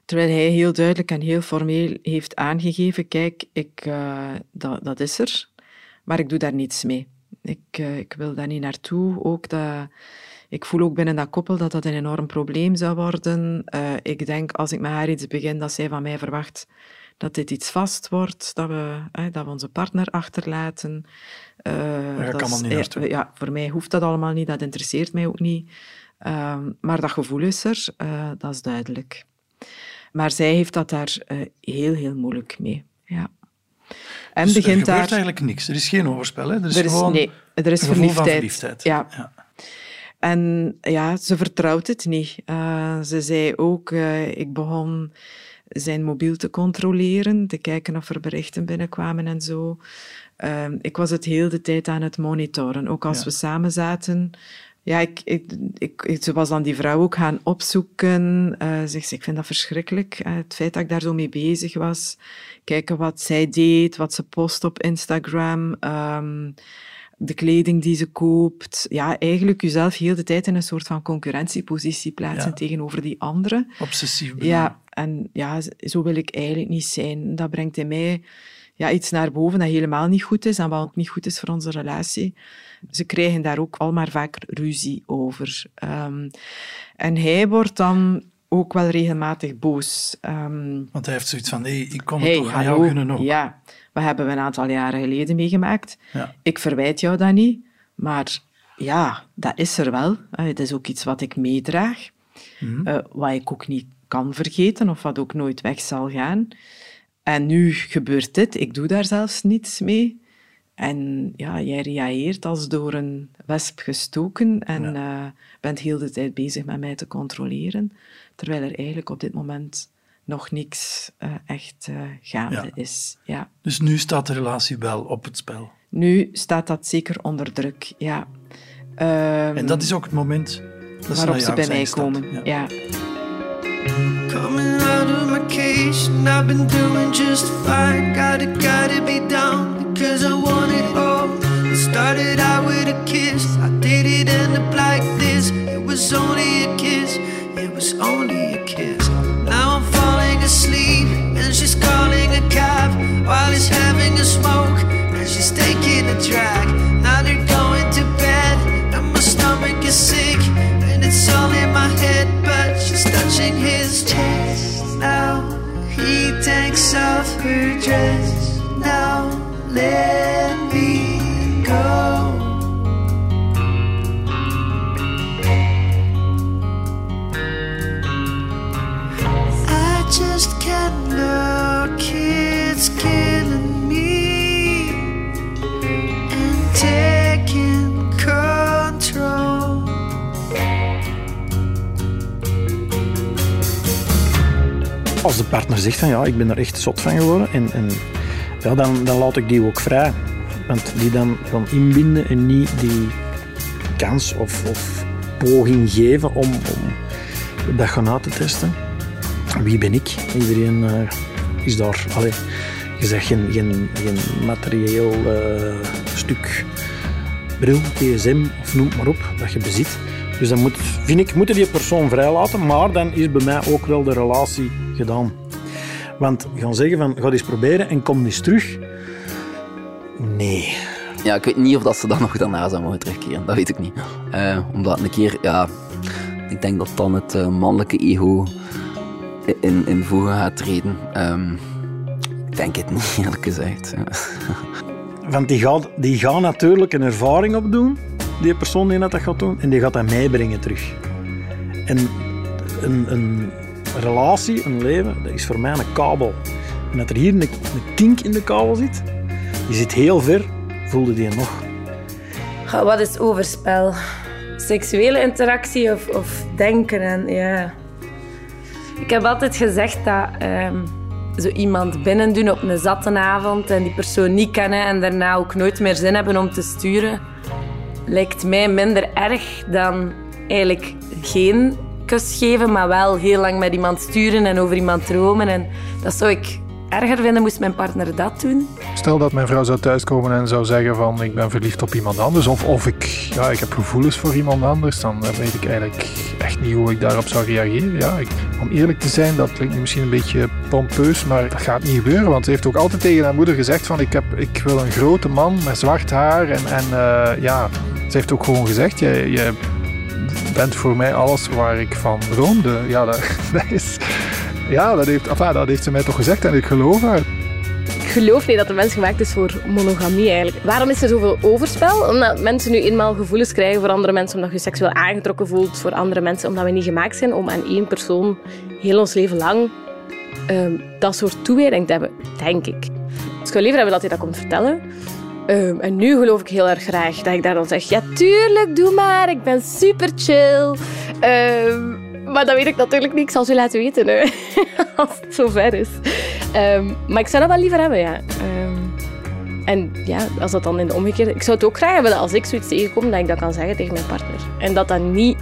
S4: Terwijl hij heel duidelijk en heel formeel heeft aangegeven, kijk, ik, eh, dat, dat is er, maar ik doe daar niets mee. Ik, eh, ik wil daar niet naartoe. Ook dat, ik voel ook binnen dat koppel dat dat een enorm probleem zou worden. Eh, ik denk, als ik met haar iets begin, dat zij van mij verwacht dat dit iets vast wordt, dat we, hè, dat we onze partner achterlaten. Dat
S3: allemaal
S4: is-
S3: niet naartoe.
S4: Ja, voor mij hoeft dat allemaal niet, dat interesseert mij ook niet. Ehm, maar dat gevoel is er, eh, dat is duidelijk. Maar zij heeft dat daar eh, heel, heel moeilijk mee. Ja. En
S3: Dus er
S4: begint
S3: gebeurt
S4: daar...
S3: eigenlijk niks. Er is geen overspel. Hè? Er is,
S4: Er is,
S3: gewoon
S4: nee, er is verliefdheid.
S3: verliefdheid.
S4: Ja.
S3: Ja.
S4: En ja, ze vertrouwt het niet. Eh, ze zei ook, ik begon zijn mobiel te controleren, te kijken of er berichten binnenkwamen en zo. Ehm, ik was het heel de tijd aan het monitoren. Ook als
S3: Ja.
S4: we samen zaten. Ja, ik, ik, ik, ik- ze was dan die vrouw ook gaan opzoeken. Eh zegt ze, ik vind dat verschrikkelijk. eh, het feit dat ik daar zo mee bezig was. Kijken wat zij deed, wat ze post op Instagram. ehm, de kleding die ze koopt. Ja, eigenlijk jezelf heel de tijd in een soort van concurrentiepositie plaatsen
S3: Ja.
S4: tegenover die anderen.
S3: Obsessief. bedoel
S4: Ja, en ja, zo wil ik eigenlijk niet zijn. Dat brengt in mij ja, iets naar boven dat helemaal niet goed is en wat ook niet goed is voor onze relatie. Ze krijgen daar ook al maar vaak ruzie over. Ehm, en hij wordt dan ook wel regelmatig boos. Ehm,
S3: Want hij heeft zoiets van, hey, ik kon het
S4: hey,
S3: toch aan jou gunnen ook.
S4: ja, wat hebben we een aantal jaren geleden meegemaakt?
S3: Ja.
S4: Ik verwijt jou dat niet, maar ja, dat is er wel. Eh, Het is ook iets wat ik meedraag,
S3: Mhm.
S4: eh, wat ik ook niet kan vergeten of wat ook nooit weg zal gaan. En nu gebeurt dit, ik doe daar zelfs niets mee. En ja, jij reageert als door een wesp gestoken en eh, bent heel de tijd bezig met mij te controleren, terwijl er eigenlijk op dit moment nog niks eh, echt eh, gaande
S3: Ja.
S4: is. Ja.
S3: Dus nu staat de relatie wel op het spel.
S4: Nu staat dat zeker onder druk, ja.
S3: En dat is ook het moment dat ze
S4: waarop ze bij mij komen.
S3: Ja.
S9: Coming out of my cage, and I've been doing just fine. Gotta, gotta be down because I want it all. It started out with a kiss, I did it end up like this. It was only a kiss, it was only a kiss. Now I'm falling asleep, and she's calling a cab while he's having a smoke, and she's taking a drag. His chest. Now he takes off her dress.
S8: Partner zegt van ja, ik ben er echt zot van geworden, en, en, ja, dan, dan laat ik die ook vrij. Want die dan gaan inbinden en niet die kans of, of poging geven om, om dat gaan uit te testen. Wie ben ik? Iedereen eh, is daar. Allee, je zegt geen, geen, geen materieel eh, stuk bril, gsm of noem maar op dat je bezit. Dus dan moet, vind ik, moeten die persoon vrijlaten, maar dan is bij mij ook wel de relatie gedaan. Want gaan zeggen van, ga eens proberen en kom eens terug. Nee.
S10: Ja, ik weet niet of dat ze dan nog daarna zou mogen terugkeren. Dat weet ik niet. Eh, omdat een keer, ja... Ik denk dat dan het eh, mannelijke ego in, in voegen gaat treden. Ehm, ik denk het niet, eerlijk gezegd.
S8: Want die gaat, die gaat natuurlijk een ervaring opdoen, die persoon die dat gaat doen, en die gaat dat meebrengen terug. En een, een relatie, een leven, dat is voor mij een kabel. En dat er hier een, een kink in de kabel zit, die zit heel ver, voelde die nog.
S7: Wat is overspel? Seksuele interactie of, of denken? En, ja. Ik heb altijd gezegd dat ehm, zo iemand binnen doen op een zatte avond en die persoon niet kennen en daarna ook nooit meer zin hebben om te sturen, lijkt mij minder erg dan eigenlijk geen kus geven, maar wel heel lang met iemand sturen en over iemand dromen. En dat zou ik erger vinden, moest mijn partner dat doen.
S11: Stel dat mijn vrouw zou thuiskomen en zou zeggen van ik ben verliefd op iemand anders of, of ik, ja, ik heb gevoelens voor iemand anders, dan weet ik eigenlijk echt niet hoe ik daarop zou reageren. Ja, ik, om eerlijk te zijn, dat klinkt misschien een beetje pompeus, maar dat gaat niet gebeuren, want ze heeft ook altijd tegen haar moeder gezegd van ik, heb, ik wil een grote man met zwart haar en, en eh, ja, ze heeft ook gewoon gezegd, jij, jij bent voor mij alles waar ik van droomde. Ja, dat, is... Ja, dat heeft, enfin, dat heeft ze mij toch gezegd en ik geloof haar.
S12: Ik geloof niet dat de mens gemaakt is voor monogamie eigenlijk. Waarom is er zoveel overspel? Omdat mensen nu eenmaal gevoelens krijgen voor andere mensen, omdat je seksueel aangetrokken voelt voor andere mensen, omdat we niet gemaakt zijn om aan één persoon heel ons leven lang ehm, dat soort toewijding te hebben, denk ik. Dus ik zou liever hebben dat hij dat komt vertellen. Ehm, en nu geloof ik heel erg graag dat ik daar dan zeg, ja tuurlijk, doe maar, ik ben super chill. Ehm, maar dat weet ik natuurlijk niet, ik zal ze laten weten hè, als het zover is. Ehm, maar ik zou dat wel liever hebben, ja. En ja, als dat dan in de omgekeerde... Ik zou het ook graag hebben dat als ik zoiets tegenkom, dat ik dat kan zeggen tegen mijn partner. En dat dan niet...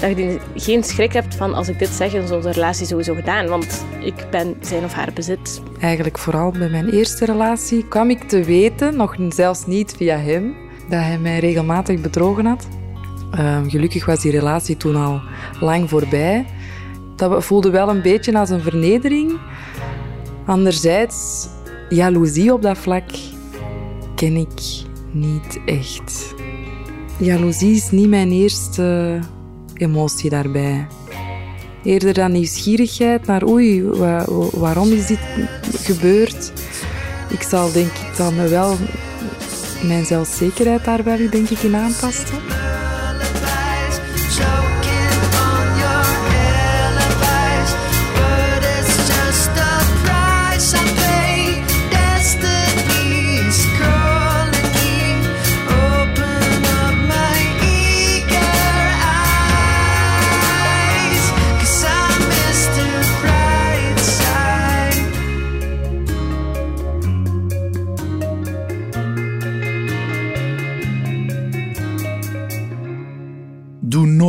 S12: Dat je geen schrik hebt van als ik dit zeg, dan is onze relatie sowieso gedaan. Want ik ben zijn of haar bezit.
S6: Eigenlijk vooral bij mijn eerste relatie kwam ik te weten, nog zelfs niet via hem, dat hij mij regelmatig bedrogen had. Ehm, gelukkig was die relatie toen al lang voorbij. Dat voelde wel een beetje als een vernedering. Anderzijds, jaloezie op dat vlak ken ik niet echt. Jaloezie is niet mijn eerste emotie daarbij. Eerder dan nieuwsgierigheid naar oei, wa- wa- waarom is dit gebeurd? Ik zal denk ik dan wel mijn zelfzekerheid daar wel denk ik in aantasten.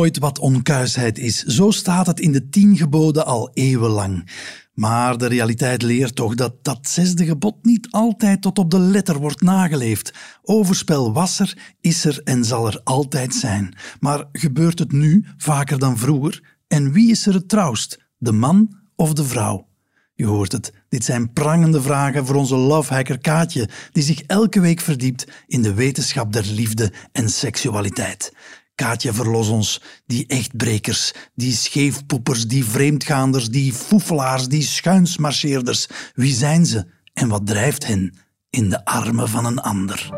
S3: Weet wat onkuisheid is. Zo staat het in de tien geboden al eeuwenlang. Maar de realiteit leert toch dat dat zesde gebod niet altijd tot op de letter wordt nageleefd. Overspel was er, is er en zal er altijd zijn. Maar gebeurt het nu vaker dan vroeger? En wie is er het trouwst, de man of de vrouw? Je hoort het, dit zijn prangende vragen voor onze lovehacker Kaatje, die zich elke week verdiept in de wetenschap der liefde en seksualiteit. Kaatje, verlos ons, die echtbrekers, die scheefpoepers, die vreemdgaanders, die foefelaars, die schuinsmarcheerders. Wie zijn ze en wat drijft hen in de armen van een ander?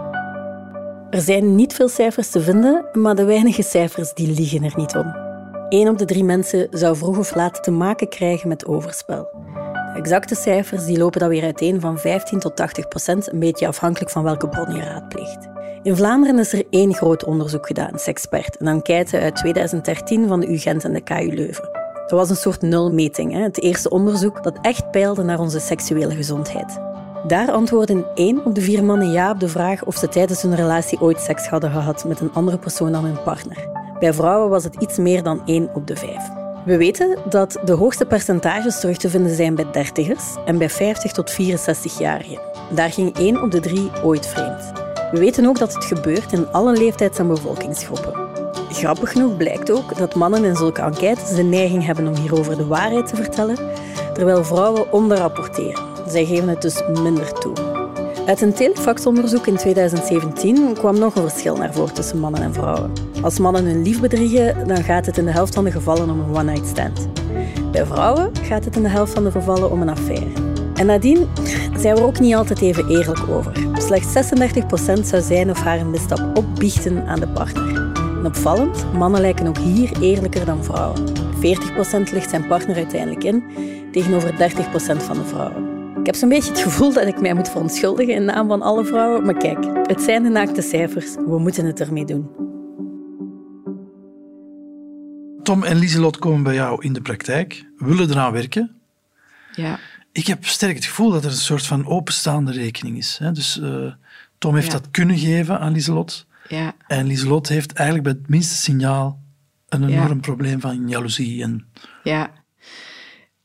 S13: Er zijn niet veel cijfers te vinden, maar de weinige cijfers die liegen er niet om. Eén op de drie mensen zou vroeg of laat te maken krijgen met overspel. De exacte cijfers die lopen dan weer uiteen van 15 tot 80 procent, een beetje afhankelijk van welke bron je raadpleegt. In Vlaanderen is er één groot onderzoek gedaan, Sexpert, een enquête uit 2013 van de UGent en de KU Leuven. Dat was een soort nulmeting, het eerste onderzoek dat echt peilde naar onze seksuele gezondheid. Daar antwoordden één op de vier mannen ja op de vraag of ze tijdens hun relatie ooit seks hadden gehad met een andere persoon dan hun partner. Bij vrouwen was het iets meer dan één op de vijf. We weten dat de hoogste percentages terug te vinden zijn bij dertigers en bij 50 tot 64-jarigen. Daar ging één op de drie ooit vreemd. We weten ook dat het gebeurt in alle leeftijds- en bevolkingsgroepen. Grappig genoeg blijkt ook dat mannen in zulke enquêtes de neiging hebben om hierover de waarheid te vertellen, terwijl vrouwen onderrapporteren. Zij geven het dus minder toe. Uit een telefaxonderzoek in 2017 kwam nog een verschil naar voren tussen mannen en vrouwen. Als mannen hun lief bedriegen, dan gaat het in de helft van de gevallen om een one-night stand. Bij vrouwen gaat het in de helft van de gevallen om een affaire. En nadien zijn we er ook niet altijd even eerlijk over. Slechts 36% zou zijn of haar misstap opbiechten aan de partner. En opvallend, mannen lijken ook hier eerlijker dan vrouwen. 40% ligt zijn partner uiteindelijk in, tegenover 30% van de vrouwen. Ik heb zo'n beetje het gevoel dat ik mij moet verontschuldigen in naam van alle vrouwen, maar kijk, het zijn de naakte cijfers, we moeten het ermee doen.
S3: Tom en Lieselot komen bij jou in de praktijk, willen eraan werken.
S4: Ja.
S3: Ik heb sterk het gevoel dat er een soort van openstaande rekening is. Hè? Dus eh, Tom heeft
S4: Ja.
S3: dat kunnen geven aan Lieselot.
S4: Ja.
S3: En Lieselot heeft eigenlijk bij het minste signaal een
S4: Ja.
S3: enorm probleem van jaloezie. En,
S4: Ja.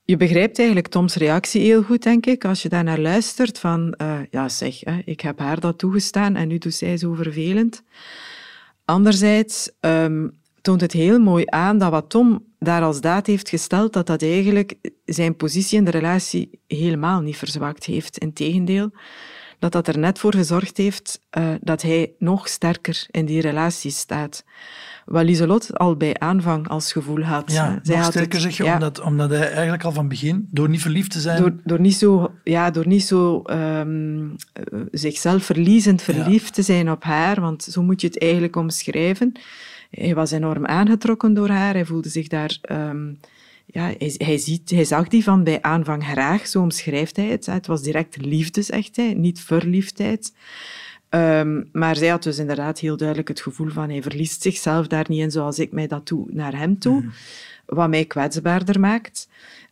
S4: Je begrijpt eigenlijk Toms reactie heel goed, denk ik, als je daar naar luistert van, eh, ja zeg, hè, ik heb haar dat toegestaan en nu doet zij zo vervelend. Anderzijds ehm, toont het heel mooi aan dat wat Tom daar als daad heeft gesteld, dat dat eigenlijk zijn positie in de relatie helemaal niet verzwakt heeft. Integendeel, dat dat er net voor gezorgd heeft eh, dat hij nog sterker in die relatie staat. Wat Lieselot al bij aanvang als gevoel had.
S3: ja.
S4: Zij
S3: nog
S4: had
S3: sterker
S4: het-
S3: zeg je,
S4: ja.
S3: omdat, omdat hij eigenlijk al van begin, door niet verliefd te zijn...
S4: Door, door niet zo, ja, door niet zo ehm, eh, zichzelf verliezend verliefd te zijn op haar, want zo moet je het eigenlijk omschrijven. Hij was enorm aangetrokken door haar, hij voelde zich daar... ehm, ja, hij, hij, ziet, hij zag die van bij aanvang graag, zo omschrijft hij het. Het was direct liefde, zegt hij, niet verliefdheid. Ehm, maar zij had dus inderdaad heel duidelijk het gevoel van hij verliest zichzelf daar niet in zoals ik mij dat doe naar hem toe, wat mij kwetsbaarder maakt.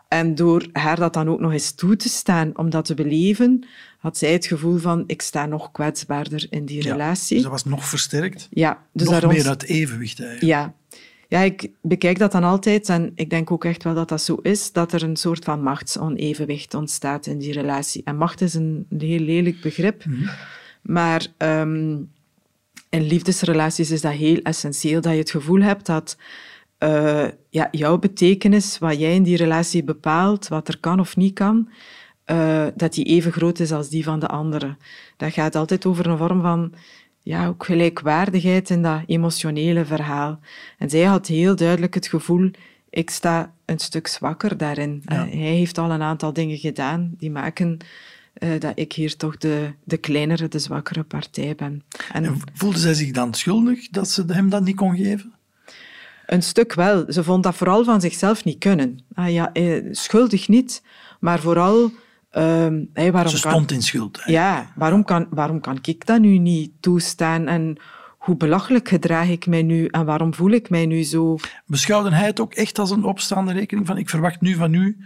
S4: En door haar dat dan ook nog eens toe te staan om dat te beleven, had zij het gevoel van ik sta nog kwetsbaarder in die
S3: Ja,
S4: relatie.
S3: Dus dat was nog versterkt.
S4: Ja, dus
S3: nog meer uit evenwicht eigenlijk.
S4: ja. ja, ik bekijk dat dan altijd en ik denk ook echt wel dat dat zo is, dat er een soort van machtsonevenwicht ontstaat in die relatie. En macht is een heel lelijk begrip, maar ehm, in liefdesrelaties is dat heel essentieel, dat je het gevoel hebt dat eh, ja, jouw betekenis, wat jij in die relatie bepaalt, wat er kan of niet kan, eh, dat die even groot is als die van de andere. Dat gaat altijd over een vorm van ja, ook gelijkwaardigheid in dat emotionele verhaal. En zij had heel duidelijk het gevoel, ik sta een stuk zwakker daarin.
S3: Ja.
S4: Eh, hij heeft al een aantal dingen gedaan die maken eh, dat ik hier toch de, de kleinere, de zwakkere partij ben. En,
S3: En voelde zij zich dan schuldig dat ze hem dat niet kon geven?
S4: Een stuk wel. Ze vond dat vooral van zichzelf niet kunnen. Ah, ja, eh, schuldig niet, maar vooral... ehm, hey, waarom
S3: Ze
S4: kan-
S3: stond in schuld.
S4: Ja, waarom kan, waarom kan ik dat nu niet toestaan? En hoe belachelijk gedraag ik mij nu? En waarom voel ik mij nu zo?
S3: Beschouwde hij het ook echt als een opstaande rekening van ik verwacht nu van u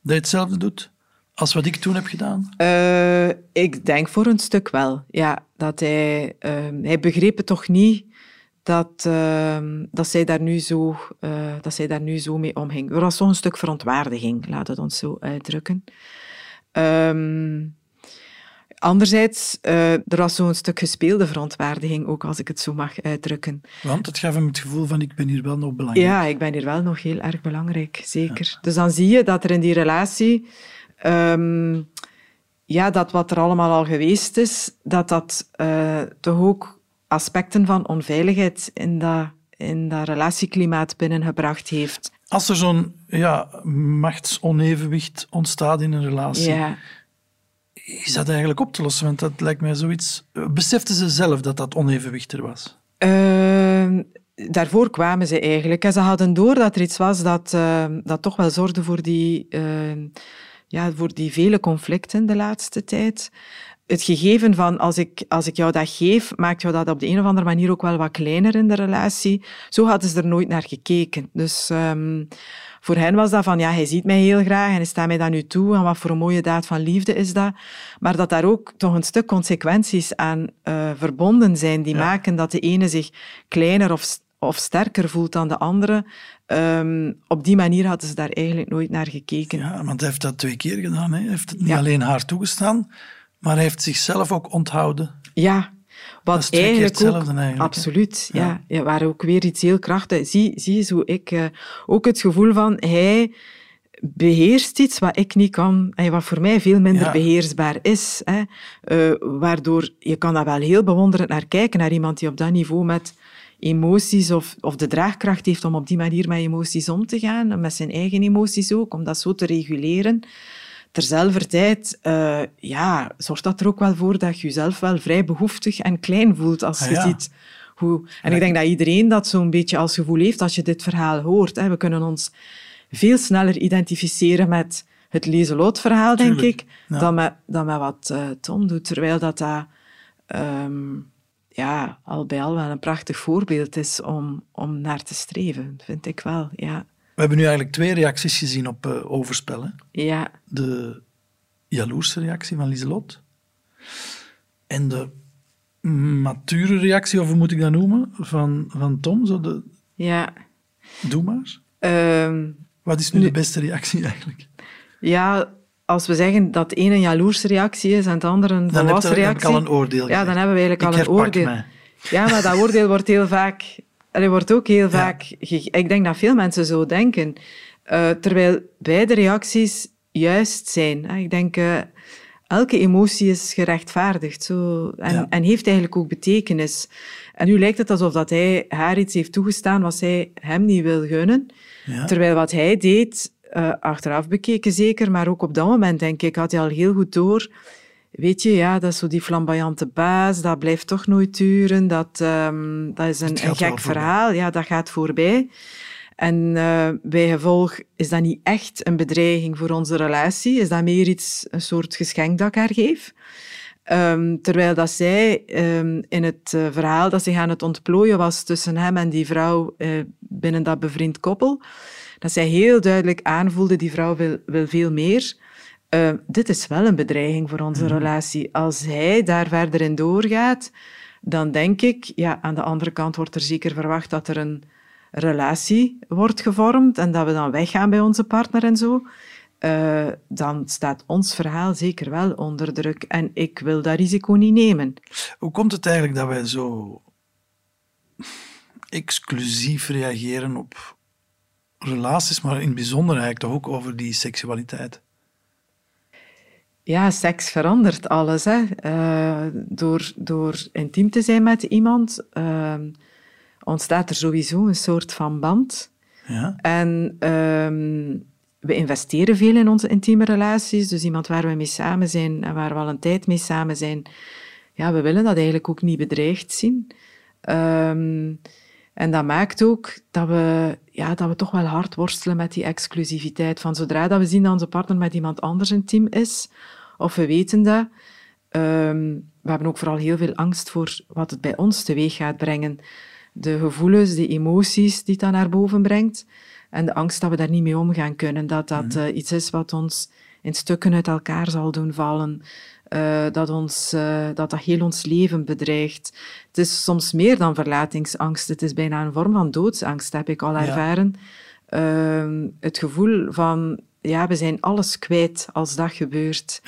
S3: dat je hetzelfde doet als wat ik toen heb gedaan?
S4: Eh, ik denk voor een stuk wel. Ja, dat hij, ehm, hij begreep het toch niet dat, ehm, dat, zij daar nu zo, eh, dat zij daar nu zo mee omging. Er was toch een stuk verontwaardiging, laat het ons zo uitdrukken. Ehm, anderzijds, eh, er was zo'n stuk gespeelde verontwaardiging, ook als ik het zo mag uitdrukken.
S3: Want het gaf hem het gevoel van ik ben hier wel nog belangrijk.
S4: Ja, ik ben hier wel nog heel erg belangrijk, zeker. Dus dan zie je dat er in die relatie, ehm, ja, dat wat er allemaal al geweest is, dat dat eh, toch ook aspecten van onveiligheid in dat, in dat relatieklimaat binnengebracht heeft.
S3: Als er zo'n ja, machtsonevenwicht ontstaat in een relatie,
S4: Ja,
S3: is dat eigenlijk op te lossen? Want dat lijkt mij zoiets... Beseften ze zelf dat dat onevenwicht er was?
S4: Ehm, daarvoor kwamen ze eigenlijk. En ze hadden door dat er iets was dat, ehm, dat toch wel zorgde voor die, ehm, ja, voor die vele conflicten de laatste tijd. Het gegeven van als ik, als ik jou dat geef, maakt jou dat op de een of andere manier ook wel wat kleiner in de relatie. Zo hadden ze er nooit naar gekeken. Dus ehm, voor hen was dat van, ja, hij ziet mij heel graag en hij staat mij dat nu toe. En wat voor een mooie daad van liefde is dat. Maar dat daar ook toch een stuk consequenties aan eh, verbonden zijn, die maken dat de ene zich kleiner of, of sterker voelt dan de andere. Ehm, op die manier hadden ze daar eigenlijk nooit naar gekeken.
S3: Ja, want hij heeft dat twee keer gedaan. Hè. Hij heeft het niet
S4: Ja.
S3: alleen haar toegestaan, maar hij heeft zichzelf ook onthouden.
S4: Ja,
S3: Dat
S4: wat eigenlijk ook...
S3: hetzelfde eigenlijk,
S4: absoluut, ja.
S3: Ja.
S4: ja. Waar ook weer iets heel krachtigs... Zie, zie eens hoe ik... eh, ook het gevoel van, hij beheerst iets wat ik niet kan, en wat voor mij veel minder
S3: Ja.
S4: beheersbaar is. Hè. Eh, waardoor, je kan daar wel heel bewonderend naar kijken, naar iemand die op dat niveau met emoties of, of de draagkracht heeft om op die manier met emoties om te gaan, met zijn eigen emoties ook, om dat zo te reguleren. Terzelfde tijd eh, ja, zorgt dat er ook wel voor dat je jezelf wel vrij behoeftig en klein voelt als
S3: Ah,
S4: je
S3: ja.
S4: ziet hoe... En ik denk dat iedereen dat zo'n beetje als gevoel heeft als je dit verhaal hoort. Hè. We kunnen ons veel sneller identificeren met het Lieselot-verhaal, denk ik,
S3: ja.
S4: dan, met, dan met wat eh, Tom doet. Terwijl dat, dat ehm, ja, al bij al wel een prachtig voorbeeld is om, om naar te streven, vind ik wel. Ja,
S3: hebben nu eigenlijk twee reacties gezien op eh, overspel. Hè.
S4: ja,
S3: De jaloerse reactie van Lieselot en de mature reactie, of hoe moet ik dat noemen, van, van Tom. Zo de,
S4: ja.
S3: doe maar.
S4: Ehm,
S3: Wat is nu de beste reactie eigenlijk?
S4: Ja, als we zeggen dat de ene een jaloerse reactie is en het andere een
S3: Dan heb je-
S4: volwassen
S3: heb ik
S4: reactie...
S3: al een oordeel
S4: Ja, dan hebben we eigenlijk
S3: Ik
S4: al een oordeel.
S3: mij.
S4: Ja, maar dat oordeel wordt heel vaak... Er wordt ook heel vaak... Ik denk dat veel mensen zo denken. Eh, terwijl beide reacties juist zijn. Ik denk... eh, elke emotie is gerechtvaardigd zo, en,
S3: Ja.
S4: en heeft eigenlijk ook betekenis. En nu lijkt het alsof dat hij haar iets heeft toegestaan wat zij hem niet wil gunnen.
S3: Ja.
S4: Terwijl wat hij deed, eh, achteraf bekeken zeker, maar ook op dat moment, denk ik, had hij al heel goed door. Weet je, ja, dat is zo die flamboyante baas, dat blijft toch nooit duren. Dat, ehm, dat is een, gek verhaal, ja, dat gaat voorbij. En eh, bij gevolg is dat niet echt een bedreiging voor onze relatie, is dat meer iets, een soort geschenk dat ik haar geef. Ehm, terwijl dat zij ehm, in het eh, verhaal dat zich aan het ontplooien was tussen hem en die vrouw eh, binnen dat bevriend koppel, dat zij heel duidelijk aanvoelde, die vrouw wil, wil veel meer. Eh, dit is wel een bedreiging voor onze relatie. Als hij daar verder in doorgaat, dan denk ik, ja, aan de andere kant wordt er zeker verwacht dat er een relatie wordt gevormd en dat we dan weggaan bij onze partner en zo. Eh, dan staat ons verhaal zeker wel onder druk. En ik wil dat risico niet nemen.
S3: Hoe komt het eigenlijk dat wij zo exclusief reageren op relaties, maar in het bijzonder eigenlijk toch ook over die seksualiteit?
S4: Ja, seks verandert alles. Hè. Eh, door, door intiem te zijn met iemand eh, ontstaat er sowieso een soort van band.
S3: Ja?
S4: En ehm, we investeren veel in onze intieme relaties. Dus iemand waar we mee samen zijn en waar we al een tijd mee samen zijn, ja, we willen dat eigenlijk ook niet bedreigd zien. Ehm, en dat maakt ook dat we, ja, dat we toch wel hard worstelen met die exclusiviteit. Van zodra dat we zien dat onze partner met iemand anders intiem is, of we weten dat, ehm, we hebben ook vooral heel veel angst voor wat het bij ons teweeg gaat brengen. De gevoelens, de emoties die dan naar boven brengt. En de angst dat we daar niet mee om gaan kunnen. Dat dat eh, iets is wat ons in stukken uit elkaar zal doen vallen. Eh, dat, ons, eh, dat dat heel ons leven bedreigt. Het is soms meer dan verlatingsangst. Het is bijna een vorm van doodsangst, heb ik al
S3: Ja.
S4: ervaren. Ehm, het gevoel van, ja, we zijn alles kwijt als dat gebeurt.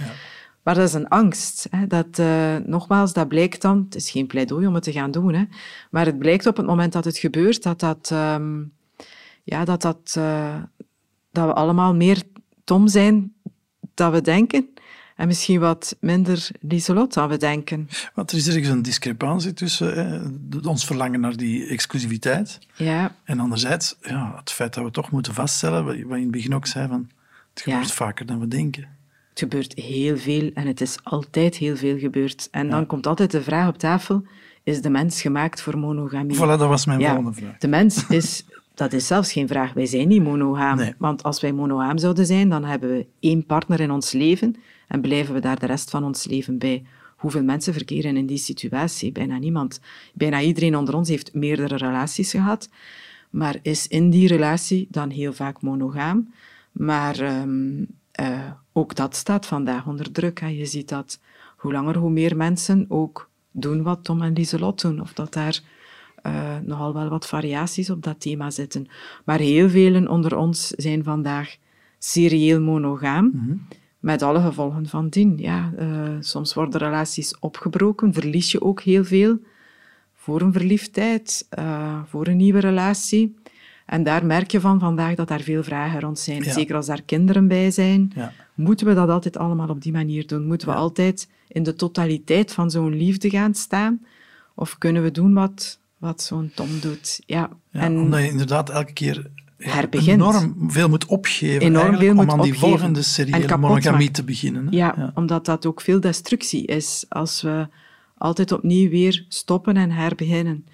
S4: Maar dat is een angst. Hè. Dat, eh, nogmaals, dat blijkt dan... Het is geen pleidooi om het te gaan doen, hè. maar het blijkt op het moment dat het gebeurt dat dat... ehm, ja, dat, dat, dat we allemaal meer Tom zijn dan we denken. En misschien wat minder Lieselot dan we denken.
S3: Want er is ergens een discrepantie tussen eh, ons verlangen naar die exclusiviteit
S4: Ja,
S3: en anderzijds ja, het feit dat we toch moeten vaststellen, wat je in het begin ook zei, van, het gebeurt vaker dan we denken.
S4: het gebeurt heel veel en het is altijd heel veel gebeurd. En dan komt altijd de vraag op tafel, is de mens gemaakt voor monogamie?
S3: Voilà, dat was mijn volgende vraag.
S4: De mens is... Dat is zelfs geen vraag. Wij zijn niet monogaam.
S3: Nee.
S4: Want als wij monogaam zouden zijn, dan hebben we één partner in ons leven en blijven we daar de rest van ons leven bij. Hoeveel mensen verkeren in die situatie? Bijna niemand. Bijna iedereen onder ons heeft meerdere relaties gehad, maar is in die relatie dan heel vaak monogaam. Maar ehm, eh, ook dat staat vandaag onder druk. Hè. Je ziet dat hoe langer, hoe meer mensen ook doen wat Tom en Lieselot doen. Of dat daar eh, nogal wel wat variaties op dat thema zitten. Maar heel velen onder ons zijn vandaag serieel monogaam, met alle gevolgen van dien. Ja, eh, soms worden relaties opgebroken, verlies je ook heel veel voor een verliefdheid, eh, voor een nieuwe relatie. En daar merk je van vandaag dat daar veel vragen rond zijn.
S3: Ja.
S4: Zeker als daar kinderen bij zijn.
S3: Ja.
S4: Moeten we dat altijd allemaal op die manier doen? Moeten we altijd in de totaliteit van zo'n liefde gaan staan? Of kunnen we doen wat, wat zo'n Tom doet? Ja,
S3: Ja,
S4: en
S3: omdat je inderdaad elke keer
S4: Herbegint.
S3: enorm veel moet opgeven
S4: enorm veel
S3: om
S4: moet
S3: aan die
S4: opgeven
S3: volgende seriële
S4: kapot
S3: monogamie te beginnen. hè?
S4: Ja, omdat dat ook veel destructie is als we altijd opnieuw weer stoppen en herbeginnen.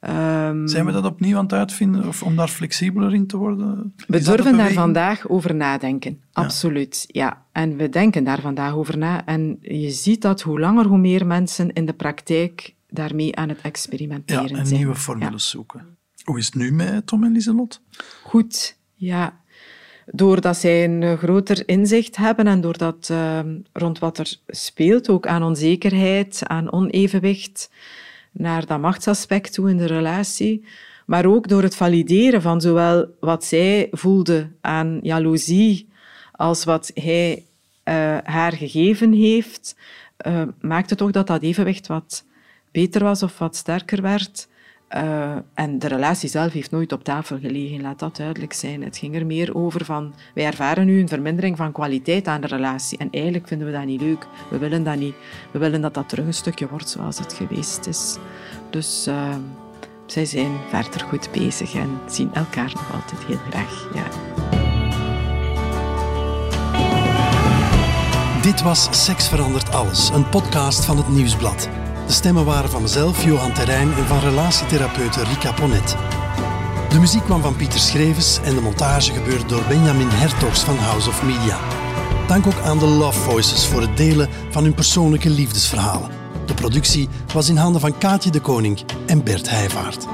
S4: Ehm,
S3: Zijn we dat opnieuw aan het uitvinden of om daar flexibeler in te worden?
S4: We
S3: Is
S4: durven daar vandaag over nadenken. Absoluut, ja. En we denken daar vandaag over na. En je ziet dat hoe langer, hoe meer mensen in de praktijk daarmee aan het
S3: Ja,
S4: experimenteren
S3: en
S4: zijn.
S3: nieuwe formules zoeken. Hoe is het nu met Tom en Lieselot?
S4: Goed, ja. Doordat zij een eh, groter inzicht hebben en doordat eh, rond wat er speelt, ook aan onzekerheid, aan onevenwicht, naar dat machtsaspect toe in de relatie, maar ook door het valideren van zowel wat zij voelde aan jaloezie als wat hij eh, haar gegeven heeft, eh, maakte toch dat dat evenwicht wat beter was of wat sterker werd. Eh, en de relatie zelf heeft nooit op tafel gelegen, laat dat duidelijk zijn. Het ging er meer over van, wij ervaren nu een vermindering van kwaliteit aan de relatie. En eigenlijk vinden we dat niet leuk. We willen dat niet. We willen dat dat terug een stukje wordt zoals het geweest is. Dus eh, zij zijn verder goed bezig en zien elkaar nog altijd heel graag. Ja.
S3: Dit was Seks verandert alles, een podcast van het Nieuwsblad. De stemmen waren van mezelf, Johan Terrein, en van relatietherapeute Rika Ponet. De muziek kwam van Pieter Schrevens en de montage gebeurde door Benjamin Hertogs van House of Media. Dank ook aan de Love Voices voor het delen van hun persoonlijke liefdesverhalen. De productie was in handen van Kaatje de Koning en Bert Heijvaart.